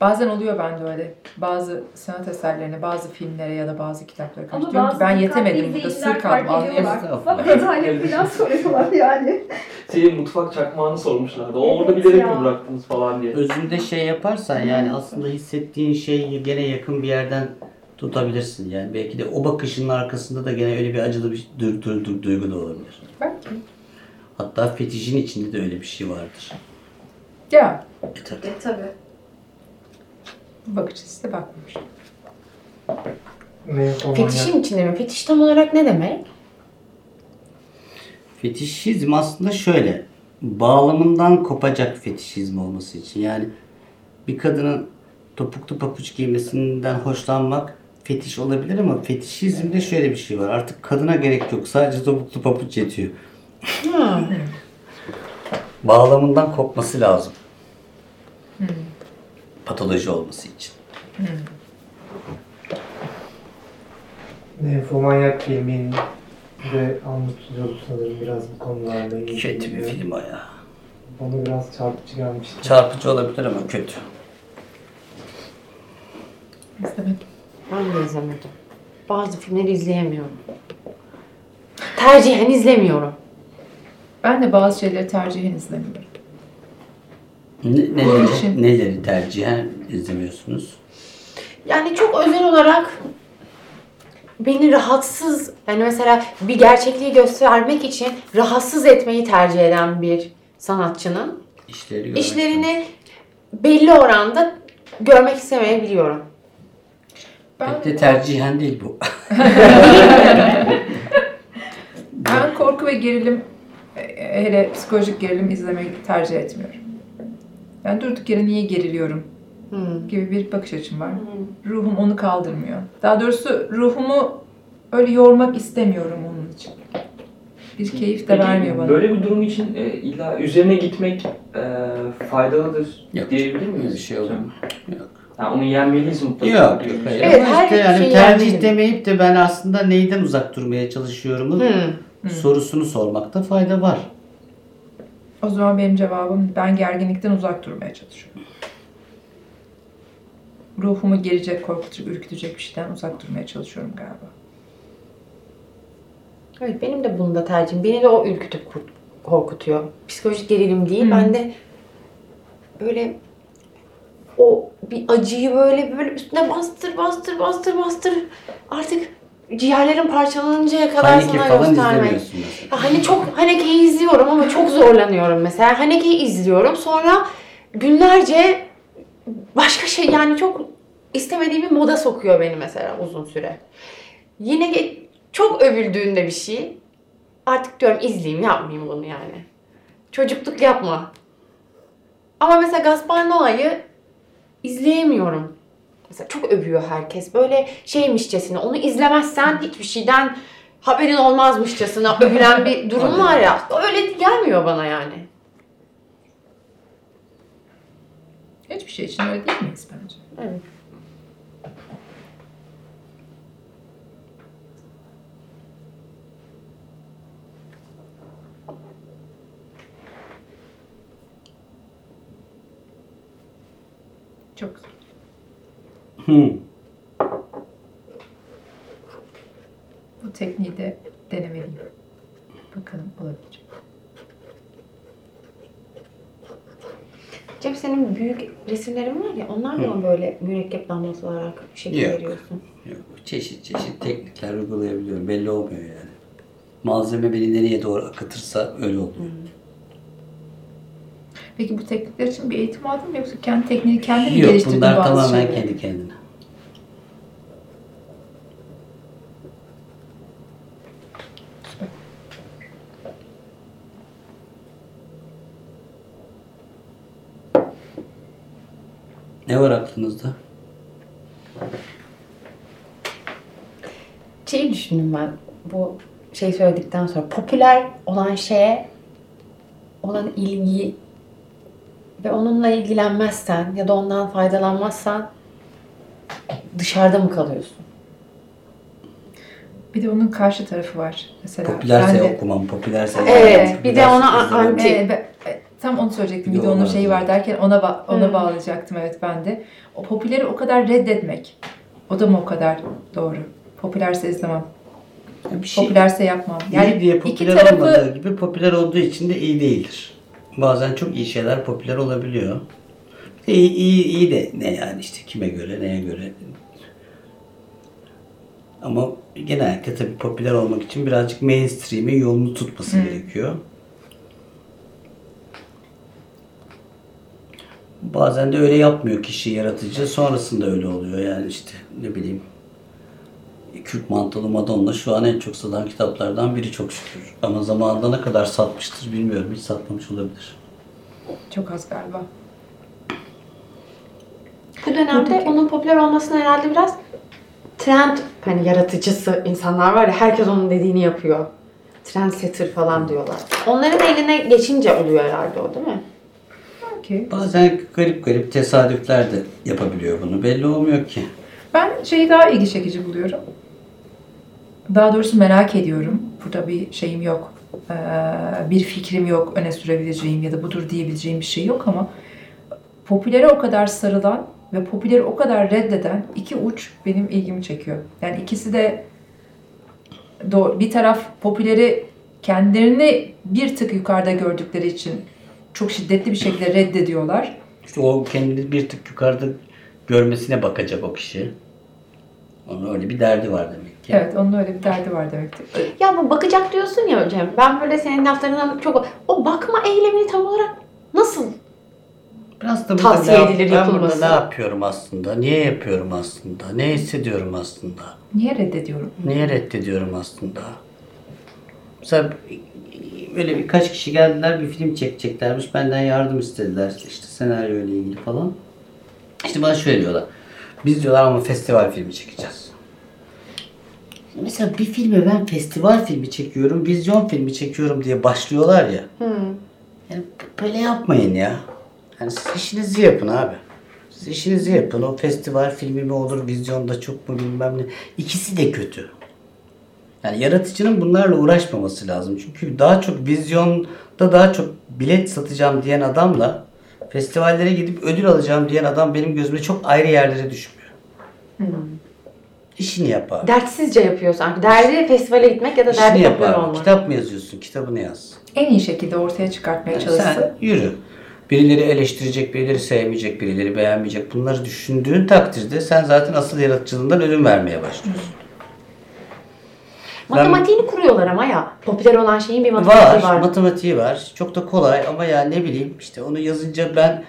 Bazen oluyor bende öyle. Bazı sanat eserlerine, bazı filmlere ya da bazı kitaplara karşı diyorum ki ben yetemedim burada sır kaldım anlayamıyorum. Bak detaylı falan soruyorlar yani. Senin mutfak çakmağını sormuşlardı. O orada bilerek mi bıraktınız falan diye. Özünde şey yaparsan yani aslında hissettiğin şeyi gene yakın bir yerden tutabilirsin. Yani belki de o bakışın arkasında da gene öyle bir acılı bir du- du- du- duygu da olabilir. Belki. Hatta fetişin içinde de öyle bir şey vardır. Ya E tabii. E tabi. Bakış açısı da bakmamış. Fetişin içinde mi? Fetiş tam olarak ne demek? Fetişizm aslında şöyle. Bağlamından kopacak fetişizm olması için. Yani bir kadının topuklu papuç giymesinden hoşlanmak fetiş olabilir ama fetişizmde şöyle bir şey var. Artık kadına gerek yok. Sadece topuklu papuç yetiyor. Ha. Bağlamından kopması lazım. Patoloji olması için. Nymfomanyak filminin de anlatılıyordu sanırım biraz bu konularla ilgili. Kötü bir film o ya. Bana biraz çarpıcı gelmişti. Çarpıcı olabilir ama kötü. İzlemedim. Ben de izlemedim. Bazı filmleri izleyemiyorum. Tercihen izlemiyorum. Ben de bazı şeyleri tercihen izlemiyorum. Ne, neleri, neleri tercihen izlemiyorsunuz? Yani çok özel olarak beni rahatsız, yani mesela bir gerçekliği göstermek için rahatsız etmeyi tercih eden bir sanatçının İşleri işlerini belli oranda görmek istemeyebiliyorum. Ben, Pek de tercihen değil bu. ben korku ve gerilim, e, hele psikolojik gerilim izlemeyi tercih etmiyorum. Ben durduk yere niye geriliyorum Hmm. gibi bir bakış açım var. Ruhum onu kaldırmıyor. Daha doğrusu ruhumu öyle yormak istemiyorum onun için. Bir keyif de Peki, vermiyor bana. Böyle bir durum için e, illa üzerine gitmek e, faydalıdır Yok. diyebilir miyiz? bir şey olur mu? Yok. Ha, onu yenmeliyiz mutlaka. Yok. hayır. Evet, Ama her işte yani tercih yani- demeyip de ben aslında neyden uzak durmaya çalışıyorum Hmm. sorusunu sormakta fayda var. O zaman benim cevabım ben gerginlikten uzak durmaya çalışıyorum. Ruhumu gelecek, korkutacak, ürkütecek bir şeyden uzak durmaya çalışıyorum galiba. Evet benim de bunda tercihim. Beni de o ürkütüp korkutuyor. Psikolojik gerilim değil. Hı. Ben de böyle o bir acıyı böyle böyle üstüne bastır bastır bastır bastır artık ciğerlerin parçalanıncaya kadar Haneke sana falan göstermek. Ya Hani çok Haneke'yi izliyorum ama çok zorlanıyorum mesela. Haneke'yi izliyorum sonra günlerce başka şey yani çok istemediğim bir moda sokuyor beni mesela uzun süre. Yine çok övüldüğünde bir şey artık diyorum izleyeyim yapmayayım bunu yani. Çocukluk yapma. Ama mesela Gaspar Noa'yı izleyemiyorum. Mesela çok övüyor herkes. Böyle şeymişçesine onu izlemezsen hiçbir şeyden haberin olmazmışçasına övülen bir durum var ya. Öyle gelmiyor bana yani. Hiçbir şey için öyle değil miyiz bence? Evet. Çok güzel. Hı. Bu tekniği de denemeliyim. Bakalım olabilecek. Cem senin büyük resimlerin var ya onlar mı böyle mürekkep damlası olarak şekil Yok. veriyorsun? Yok. Çeşit çeşit teknikler uygulayabiliyorum. Belli olmuyor yani. Malzeme beni nereye doğru akıtırsa öyle oluyor. Peki bu teknikler için bir eğitim aldın mı yoksa kendi tekniğini kendin mi Yok geliştirdin bunlar bazı tamamen şeyleri? kendi kendine. Ne var aklınızda? Şeyi düşündüm ben bu şey söyledikten sonra popüler olan şeye olan ilgi ve onunla ilgilenmezsen ya da ondan faydalanmazsan dışarıda mı kalıyorsun? Bir de onun karşı tarafı var. Mesela Popülerse ben de- okumam, popülerse Evet, izlemem, bir de ona anti- be- e, tam onu söyleyecektim. Bir Bir de onun şeyi var derken ona ba- ona Hı. bağlayacaktım evet ben de. O popüleri o kadar reddetmek. O da mı o kadar doğru? Popülerse izlemem. Yani bir şey Popülerse yapmam. yani Yani diye iki popüler tarafı olmadığı gibi popüler olduğu için de iyi değildir. Bazen çok iyi şeyler popüler olabiliyor. İyi, iyi, iyi de ne yani işte kime göre neye göre. Ama genellikle tabii popüler olmak için birazcık mainstream'in yolunu tutması gerekiyor. Bazen de öyle yapmıyor kişi yaratıcı. Sonrasında öyle oluyor yani işte ne bileyim. Kürk Mantolu Madonna şu an en çok satan kitaplardan biri çok şükür. Ama zamanında ne kadar satmıştır bilmiyorum. Hiç satmamış olabilir. çok az galiba. Bu dönemde onun popüler olmasına herhalde biraz trend hani yaratıcısı insanlar var ya herkes onun dediğini yapıyor. Trendsetter falan diyorlar. Onların eline geçince oluyor herhalde o değil mi? Okey. Bazen garip garip tesadüfler de yapabiliyor bunu. Belli olmuyor ki. Ben şeyi daha ilgi çekici buluyorum. Daha doğrusu merak ediyorum. Burada bir şeyim yok. Ee, bir fikrim yok öne sürebileceğim ya da budur diyebileceğim bir şey yok ama popülere o kadar sarılan ve popüleri o kadar reddeden iki uç benim ilgimi çekiyor. Yani ikisi de doğru. Bir taraf popüleri kendilerini bir tık yukarıda gördükleri için çok şiddetli bir şekilde reddediyorlar. İşte o kendini bir tık yukarıda görmesine bakacak o kişi. Onun öyle bir derdi var demek ki. Evet, onun öyle bir derdi var demektir. Ya bu bakacak diyorsun ya Cem. Ben böyle senin laflarından çok... O bakma eylemini tam olarak nasıl? Biraz da burada Tavsiye ne edilir ben yapılması. burada ne yapıyorum aslında? Niye yapıyorum aslında? Ne hissediyorum aslında? Niye reddediyorum? Niye reddediyorum aslında? Mesela böyle birkaç kişi geldiler bir film çekeceklermiş. Benden yardım istediler. İşte senaryo ile ilgili falan. İşte bana şöyle diyorlar. Biz diyorlar ama festival filmi çekeceğiz. Mesela bir filme ben festival filmi çekiyorum, vizyon filmi çekiyorum diye başlıyorlar ya. Yani b- böyle yapmayın ya. Yani siz işinizi yapın abi. Siz işinizi yapın. O festival filmi mi olur, vizyonda çok mu bilmem ne. İkisi de kötü. Yani yaratıcının bunlarla uğraşmaması lazım. Çünkü daha çok vizyonda daha çok bilet satacağım diyen adamla festivallere gidip ödül alacağım diyen adam benim gözüme çok ayrı yerlere düşmüyor. İşini yap abi. Dertsizce yapıyor sanki. Derdi festivale gitmek ya da İşini derdi yap popüler abi. olmak. Kitap mı yazıyorsun? Kitabını yaz. En iyi şekilde ortaya çıkartmaya Yani çalışsın. sen yürü. Birileri eleştirecek, birileri sevmeyecek, birileri beğenmeyecek. Bunları düşündüğün takdirde sen zaten asıl yaratıcılığından ödün vermeye başlıyorsun. Matematiğini kuruyorlar ama ya. Popüler olan şeyin bir matematiği Var, var. matematiği var. Çok da kolay ama ya ne bileyim işte onu yazınca ben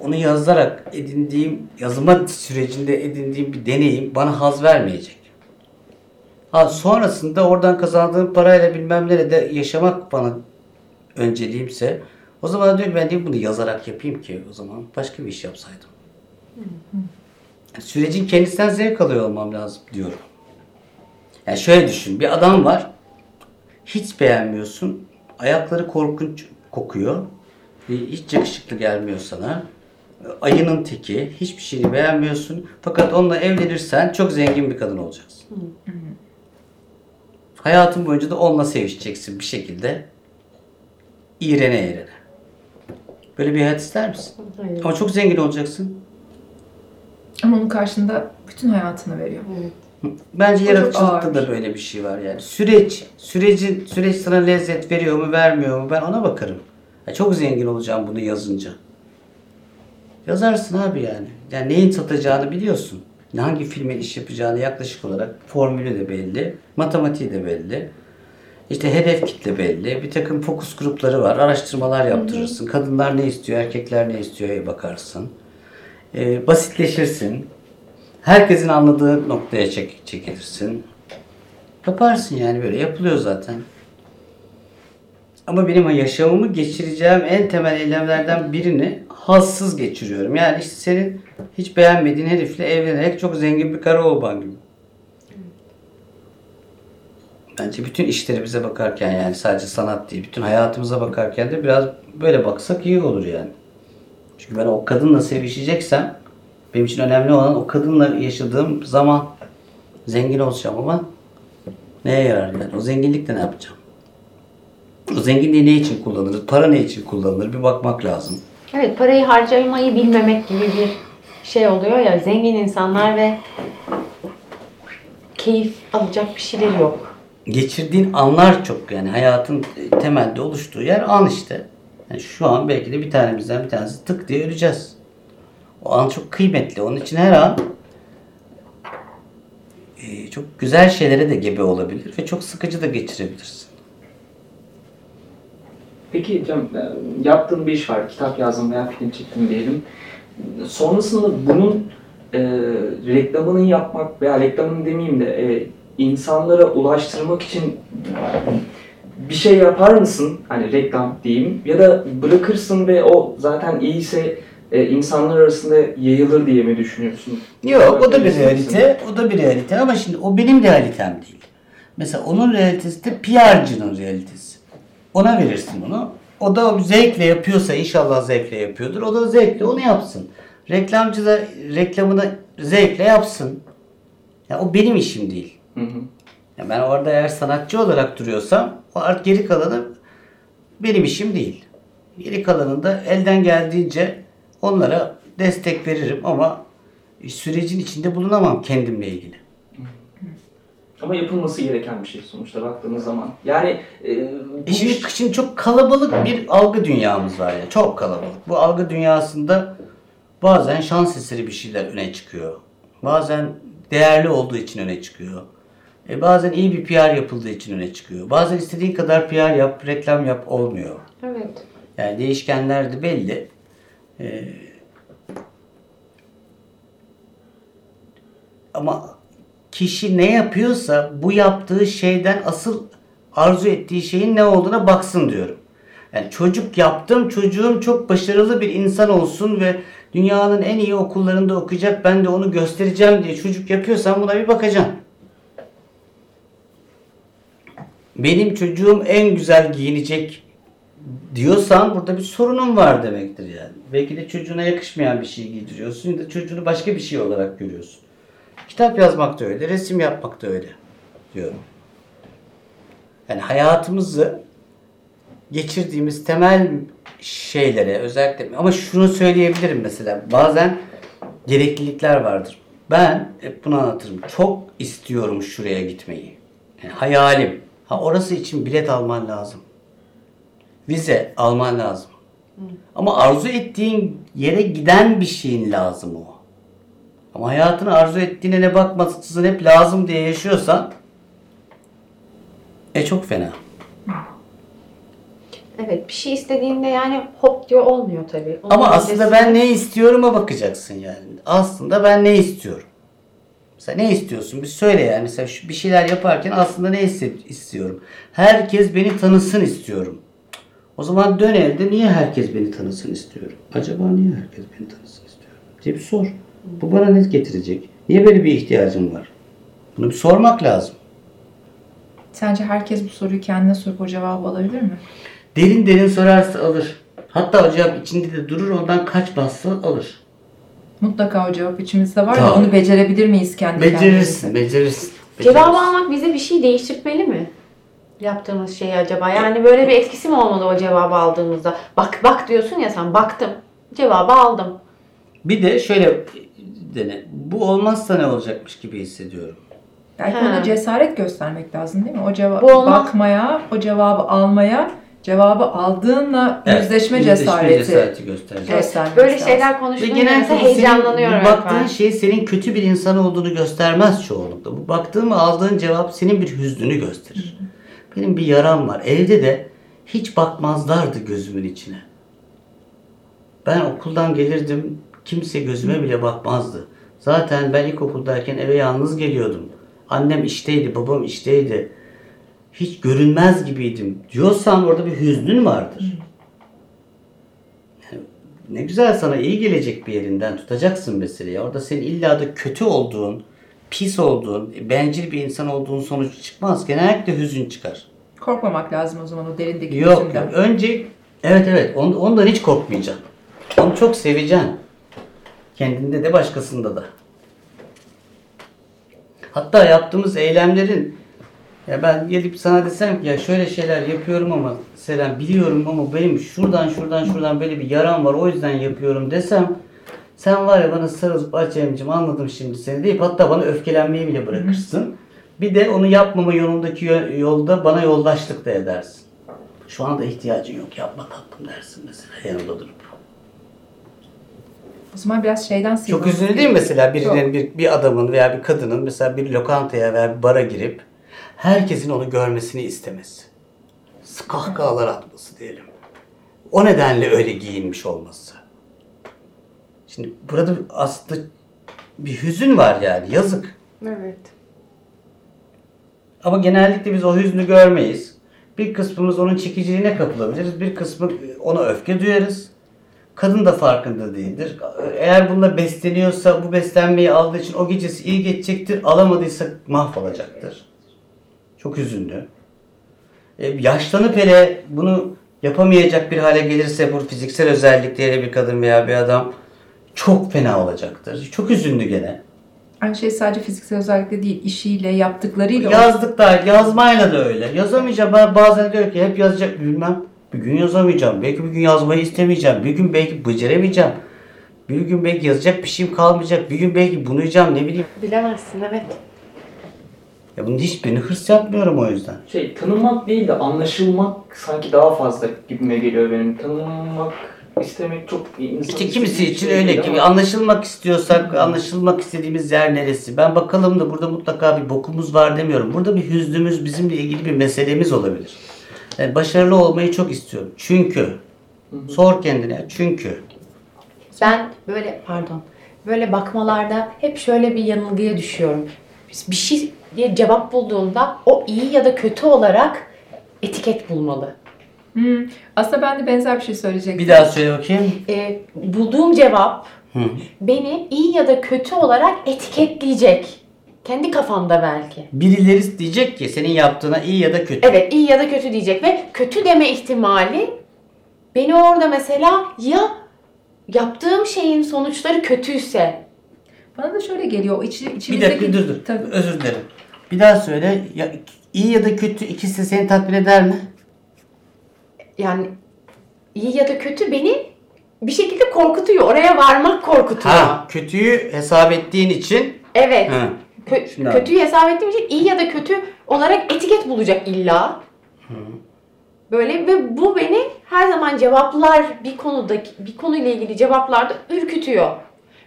onu yazarak edindiğim, yazma sürecinde edindiğim bir deneyim bana haz vermeyecek. Ha sonrasında oradan kazandığım parayla bilmem nerede yaşamak bana önceliğimse o zaman diyorum ben niye bunu yazarak yapayım ki o zaman başka bir iş yapsaydım. Yani sürecin kendisinden zevk alıyor olmam lazım diyorum. Yani şöyle düşün bir adam var hiç beğenmiyorsun. Ayakları korkunç kokuyor. Hiç yakışıklı gelmiyor sana. Ayının teki. Hiçbir şeyini beğenmiyorsun. Fakat onunla evlenirsen çok zengin bir kadın olacaksın. Hayatın boyunca da onunla sevişeceksin bir şekilde. İğrene eğrene. Böyle bir hayat ister misin? Hayır. Ama çok zengin olacaksın. Ama onun karşında bütün hayatını veriyor. Bence yaratıcılıkta da böyle bir şey var yani. Süreç, sürecin süreç sana lezzet veriyor mu, vermiyor mu? Ben ona bakarım. Ya çok zengin olacağım bunu yazınca. Yazarsın abi yani. Yani neyin satacağını biliyorsun. Hangi filmin iş yapacağını yaklaşık olarak formülü de belli, matematiği de belli. İşte hedef kitle belli. Bir takım fokus grupları var. Araştırmalar yaptırırsın. Kadınlar ne istiyor, erkekler ne istiyor bakarsın. Ee, basitleşirsin. Herkesin anladığı noktaya çek, çekilirsin. Yaparsın yani böyle. Yapılıyor zaten. Ama benim yaşamımı geçireceğim en temel eylemlerden birini hassız geçiriyorum. Yani işte senin hiç beğenmediğin herifle evlenerek çok zengin bir karı olman gibi. Bence bütün işlerimize bakarken yani sadece sanat değil, bütün hayatımıza bakarken de biraz böyle baksak iyi olur yani. Çünkü ben o kadınla sevişeceksem benim için önemli olan o kadınla yaşadığım zaman zengin olacağım ama neye yarar yani? O zenginlikle ne yapacağım? O zenginliği ne için kullanılır? Para ne için kullanılır? Bir bakmak lazım. Evet parayı harcamayı bilmemek gibi bir şey oluyor ya zengin insanlar ve keyif alacak bir şeyleri yok. Geçirdiğin anlar çok yani hayatın temelde oluştuğu yer an işte. Yani şu an belki de bir tanemizden bir tanesi tık diye öleceğiz. O an çok kıymetli. Onun için her an e, çok güzel şeylere de gebe olabilir ve çok sıkıcı da geçirebilirsin. Peki Cem, e, yaptığın bir iş var, kitap yazdın veya film çektin diyelim. Sonrasında bunun e, reklamını yapmak veya reklamını demeyeyim de e, insanlara ulaştırmak için bir şey yapar mısın? Hani reklam diyeyim. Ya da bırakırsın ve o zaten iyiyse e, insanlar arasında yayılır diye mi düşünüyorsun? Yok o da bir realite. O da bir realite ama şimdi o benim realitem değil. Mesela onun realitesi de PR'cının realitesi. Ona verirsin onu. O da zevkle yapıyorsa inşallah zevkle yapıyordur. O da zevkle onu yapsın. Reklamcı da reklamını zevkle yapsın. Ya o benim işim değil. Hı hı. Ya ben orada eğer sanatçı olarak duruyorsam o art geri kalanı benim işim değil. Geri kalanında elden geldiğince onlara destek veririm ama sürecin içinde bulunamam kendimle ilgili. Ama yapılması gereken bir şey sonuçta baktığınız zaman. Yani e, bu şimdi, iş- şimdi çok kalabalık bir algı dünyamız var ya. Çok kalabalık. Bu algı dünyasında bazen şans eseri bir şeyler öne çıkıyor. Bazen değerli olduğu için öne çıkıyor. E bazen iyi bir PR yapıldığı için öne çıkıyor. Bazen istediğin kadar PR yap, reklam yap olmuyor. Evet. Yani değişkenler de belli. Ee, ama kişi ne yapıyorsa bu yaptığı şeyden asıl arzu ettiği şeyin ne olduğuna baksın diyorum. Yani çocuk yaptım, çocuğum çok başarılı bir insan olsun ve dünyanın en iyi okullarında okuyacak, ben de onu göstereceğim diye çocuk yapıyorsan buna bir bakacaksın. Benim çocuğum en güzel giyinecek diyorsan burada bir sorunun var demektir yani. Belki de çocuğuna yakışmayan bir şey giydiriyorsun ya da çocuğunu başka bir şey olarak görüyorsun. Kitap yazmak da öyle, resim yapmak da öyle diyorum. Yani hayatımızı geçirdiğimiz temel şeylere özellikle ama şunu söyleyebilirim mesela bazen gereklilikler vardır. Ben hep bunu anlatırım. Çok istiyorum şuraya gitmeyi. Yani hayalim. Ha orası için bilet alman lazım. Vize alman lazım. Ama arzu ettiğin yere giden bir şeyin lazım o. Ama hayatını arzu ettiğine ne bakmasın hep lazım diye yaşıyorsan e çok fena. Evet bir şey istediğinde yani hop diyor olmuyor tabii. Onun Ama aslında öncesinde- ben ne istiyorum'a bakacaksın yani. Aslında ben ne istiyorum? Mesela ne istiyorsun? Bir söyle yani. Mesela şu bir şeyler yaparken aslında ne istiyorum? Herkes beni tanısın istiyorum. O zaman dön evde niye herkes beni tanısın istiyorum? Acaba niye herkes beni tanısın istiyorum? diye bir sor. Bu bana ne getirecek? Niye böyle bir ihtiyacım var? Bunu bir sormak lazım. Sence herkes bu soruyu kendine sorup o cevabı alabilir mi? Derin derin sorarsa alır. Hatta o cevap içinde de durur ondan kaçmazsa alır. Mutlaka o cevap içimizde var Tabii. onu becerebilir miyiz kendi Becerirsin, kendimize? becerirsin. Cevabı becerirsin. almak bize bir şey değiştirmeli mi? Yaptığımız şey acaba. Yani böyle bir etkisi mi olmalı o cevabı aldığımızda? Bak bak diyorsun ya sen baktım. Cevabı aldım. Bir de şöyle dene. Bu olmazsa ne olacakmış gibi hissediyorum. Belki Ha. ona cesaret göstermek lazım değil mi? O cevabı bakmaya, o cevabı almaya, cevabı aldığınla yüzleşme cesareti. cesareti gösterecek. Evet. Böyle lazım. şeyler senin heyecanlanıyorum. bu baktığın ben. şey senin kötü bir insan olduğunu göstermez çoğunlukla. Bu baktığın aldığın cevap senin bir hüznünü gösterir. Benim bir yaram var. Evde de hiç bakmazlardı gözümün içine. Ben okuldan gelirdim. Kimse gözüme bile bakmazdı. Zaten ben ilkokuldayken eve yalnız geliyordum. Annem işteydi, babam işteydi. Hiç görünmez gibiydim diyorsan orada bir hüznün vardır. Yani ne güzel sana iyi gelecek bir yerinden tutacaksın meseleyi. Orada senin illa da kötü olduğun, pis olduğun, bencil bir insan olduğun sonucu çıkmaz. Genellikle hüzün çıkar. Korkmamak lazım o zaman o derindeki Yok, hüzünden. yok. Önce evet evet on- ondan hiç korkmayacaksın. Onu çok seveceksin. Kendinde de başkasında da. Hatta yaptığımız eylemlerin Ya ben gelip sana desem ki ya şöyle şeyler yapıyorum ama Selen biliyorum ama benim şuradan şuradan şuradan böyle bir yaram var o yüzden yapıyorum desem sen var ya bana sarılıp Acemciğim anladım şimdi seni deyip hatta bana öfkelenmeyi bile bırakırsın. Bir de onu yapmama yolundaki yo- yolda bana yoldaşlık da edersin. Şu anda ihtiyacın yok yapma tatlım dersin mesela yanımda durup. O zaman biraz şeyden Çok sıyrılalım. üzücü değil mesela birinin, bir, bir adamın veya bir kadının mesela bir lokantaya veya bir bara girip herkesin onu görmesini istemesi. Kahkahalar atması diyelim. O nedenle öyle giyinmiş olması. Şimdi burada aslında bir hüzün var yani yazık. Evet. Ama genellikle biz o hüznü görmeyiz. Bir kısmımız onun çekiciliğine kapılabiliriz. Bir kısmı ona öfke duyarız. Kadın da farkında değildir. Eğer bununla besleniyorsa bu beslenmeyi aldığı için o gecesi iyi geçecektir. Alamadıysa mahvolacaktır. Çok üzünlü. E, yaşlanıp hele bunu yapamayacak bir hale gelirse bu fiziksel özellikleriyle bir kadın veya bir adam çok fena olacaktır. Çok üzünlü gene. Aynı şey sadece fiziksel özellikle değil, işiyle, yaptıklarıyla. Yazdık da yazmayla da öyle. Yazamayacağım. Ben bazen diyor ki hep yazacak bilmem. Bir gün yazamayacağım. Belki bir gün yazmayı istemeyeceğim. Bir gün belki beceremeyeceğim. Bir gün belki yazacak bir şeyim kalmayacak. Bir gün belki bunuyacağım ne bileyim. Bilemezsin evet. Ya bunun hiçbirini hırs yapmıyorum o yüzden. Şey tanınmak değil de anlaşılmak sanki daha fazla gibime geliyor benim. Tanınmak istemek çok insan İşte kimisi için şey öyle ki ama- anlaşılmak istiyorsak anlaşılmak istediğimiz yer neresi? Ben bakalım da burada mutlaka bir bokumuz var demiyorum. Burada bir hüznümüz bizimle ilgili bir meselemiz olabilir. Yani başarılı olmayı çok istiyorum. Çünkü sor kendine çünkü Ben böyle pardon böyle bakmalarda hep şöyle bir yanılgıya düşüyorum. Bir şey diye cevap bulduğumda o iyi ya da kötü olarak etiket bulmalı. Hmm, Aslında ben de benzer bir şey söyleyecektim. bir daha söyle bakayım. Ee, bulduğum cevap Hı. beni iyi ya da kötü olarak etiketleyecek. Kendi kafamda belki. Birileri diyecek ki senin yaptığına iyi ya da kötü. Evet iyi ya da kötü diyecek ve kötü deme ihtimali beni orada mesela ya yaptığım şeyin sonuçları kötüyse Bana da şöyle geliyor. İçi, Bir içimizdeki... dakika dur dur. Tabii. Özür dilerim. Bir daha söyle. Ya, iyi ya da kötü ikisi seni tatmin eder mi? Yani iyi ya da kötü beni bir şekilde korkutuyor. Oraya varmak korkutuyor. Ha, kötüyü hesap ettiğin için Evet. ha. Kö- Şimdi kötüyü hesap ettiğim için iyi ya da kötü olarak etiket bulacak illa. Böyle ve bu beni her zaman cevaplar bir konudaki bir konuyla ilgili cevaplarda ürkütüyor.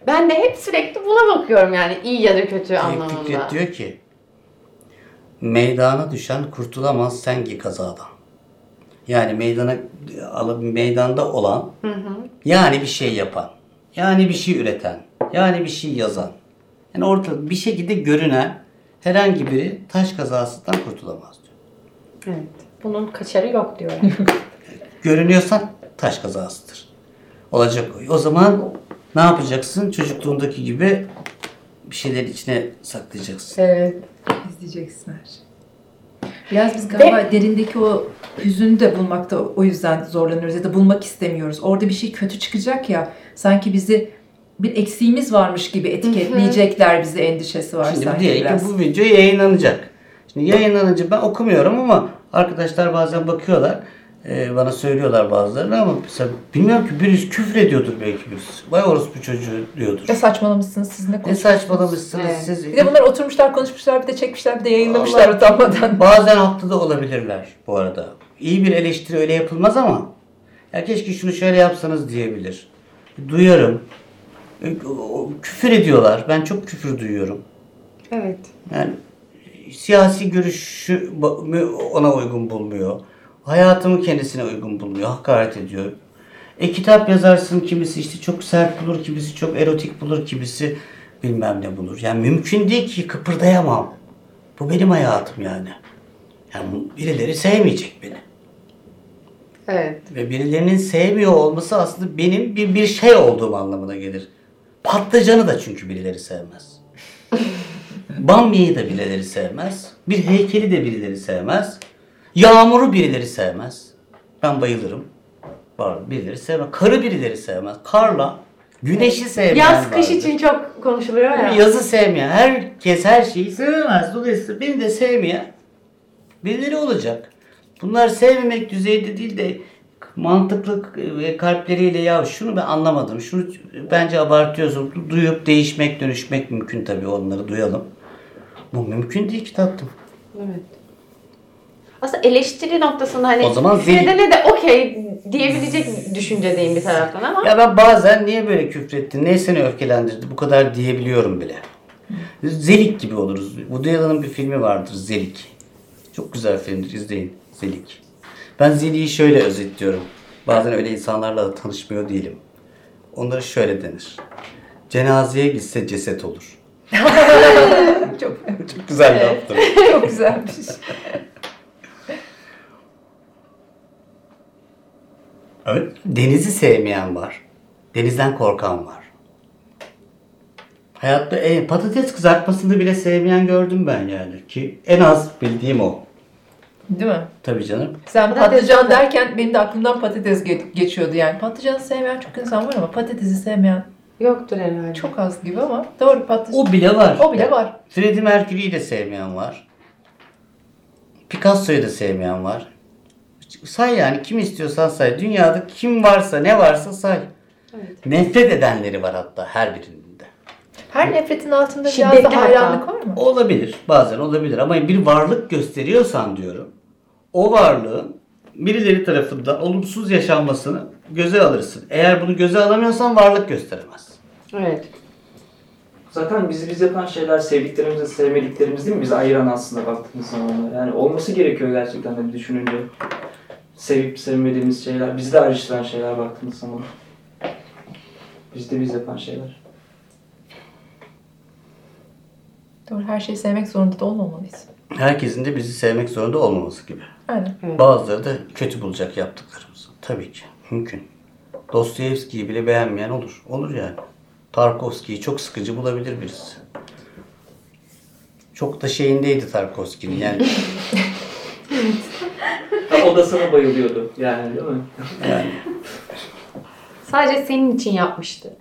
Ben de hep sürekli buna bakıyorum yani iyi ya da kötü anlamında. Fikret diyor ki meydana düşen kurtulamaz sengi kazadan. Yani meydana alıp meydanda olan yani bir şey yapan, yani bir şey üreten, yani bir şey yazan. Yani ortada bir şekilde görünen herhangi biri taş kazasından kurtulamaz diyor. Evet. Bunun kaçarı yok diyor. Görünüyorsan taş kazasıdır. Olacak o. O zaman ne yapacaksın? Çocukluğundaki gibi bir şeyler içine saklayacaksın. evet. İzleyeceksin her şeyi. Biraz biz galiba derindeki o hüzünü de bulmakta o yüzden zorlanıyoruz ya da bulmak istemiyoruz. Orada bir şey kötü çıkacak ya sanki bizi bir eksiğimiz varmış gibi etiketleyecekler bizi endişesi var Şimdi sanki diyelim ki biraz. bu video yayınlanacak. Şimdi yayınlanınca ben okumuyorum ama arkadaşlar bazen bakıyorlar. E, bana söylüyorlar bazılarını ama mesela bilmiyorum ki birisi küfür ediyordur belki birisi. Vay orospu çocuğu diyordur. Ne saçmalamışsınız siz ne Ne konuşuyorsunuz? saçmalamışsınız Evet. siz. Bir de bunlar oturmuşlar konuşmuşlar bir de çekmişler bir de yayınlamışlar Allah- utanmadan. Bazen haklı da olabilirler bu arada. İyi bir eleştiri öyle yapılmaz ama ya keşke şunu şöyle yapsanız diyebilir. Duyarım. E, o- Küfür ediyorlar. Ben çok küfür duyuyorum. Evet. Yani siyasi görüşü ba- ona uygun bulmuyor. Hayatımı kendisine uygun bulmuyor. Hakaret ediyor. E kitap yazarsın kimisi işte çok sert bulur, kimisi çok erotik bulur, kimisi bilmem ne bulur. Yani mümkün değil ki kıpırdayamam. Bu benim hayatım yani. Yani birileri sevmeyecek beni. Evet. Ve birilerinin sevmiyor olması aslında benim bir, bir şey olduğum anlamına gelir. Patlıcanı da çünkü birileri sevmez. Bamya'yı da birileri sevmez. Bir heykeli de birileri sevmez. Yağmuru birileri sevmez. Ben bayılırım. Var birileri sevmez. Karı birileri sevmez. Karla güneşi sevmeyen Yaz kış vardır. için çok konuşuluyor ya. Yazı sevmeyen. Herkes her şeyi sevmez. Dolayısıyla beni de sevmeyen Birileri olacak. Bunlar sevmemek düzeyde değil de mantıklı kalpleriyle ya şunu ben anlamadım. Şunu bence abartıyorsun. Du- Duyup değişmek, dönüşmek mümkün tabii onları duyalım. Bu mümkün değil ki tatlım. Evet. Aslında eleştiri noktasında hani O zaman küfür zil- edene de okey diyebilecek düşüncedeyim bir taraftan ama Ya ben bazen niye böyle küfrettin, ne seni öfkelendirdi bu kadar diyebiliyorum bile. Zelik gibi oluruz. Woody Allen'ın bir filmi vardır Zelik. Çok güzel filmdir izleyin Zelik. Ben Zelik'i şöyle özetliyorum. Bazen öyle insanlarla da tanışmıyor değilim. Onlara şöyle denir. Cenazeye gitse ceset olur. Çok, Çok güzel yaptım. çok güzelmiş. Evet. Denizi sevmeyen var. Denizden korkan var. Hayatta en, patates kızartmasını bile sevmeyen gördüm ben yani. Ki en az bildiğim o. Değil mi? Tabii canım. Sen Patates patlıcan de- derken benim de aklımdan patates ge- geçiyordu yani. Patlıcanı sevmeyen çok insan var ama patatesi sevmeyen yoktur herhalde. çok az gibi ama doğru patates. O bile var. O bile var. Freddie Mercury'yi de sevmeyen var. Picasso'yu da sevmeyen var. Say yani kim istiyorsan say. Dünyada kim varsa ne varsa say. Evet. Nefret edenleri var hatta her birinde. Her nefretin altında biraz Şiddetli da hatta. hayranlık var mı? Olabilir. Bazen olabilir. Ama bir varlık gösteriyorsan diyorum. O varlığın birileri tarafından olumsuz yaşanmasını göze alırsın. Eğer bunu göze alamıyorsan varlık gösteremez. Evet. Zaten bizi biz yapan şeyler sevdiklerimizle sevmediklerimiz değil mi? Bizi ayıran aslında baktığımız zaman. onlar. Yani olması gerekiyor gerçekten de bir düşününce. Sevip sevmediğimiz şeyler, bizi de ayrıştıran şeyler baktığımız zaman. Biz de biz yapan şeyler. Doğru her şeyi sevmek zorunda da olmamalıyız. Herkesin de bizi sevmek zorunda olmaması gibi. Aynen. Bazıları da kötü bulacak yaptıklarımızı. Tabii ki. Mümkün. Dostoyevski'yi bile beğenmeyen olur. Olur yani. Tarkovski'yi çok sıkıcı bulabilir birisi. Çok da şeyindeydi Tarkovski'nin yani. Ha, o da sana bayılıyordu yani değil mi? yani Sadece senin için yapmıştı.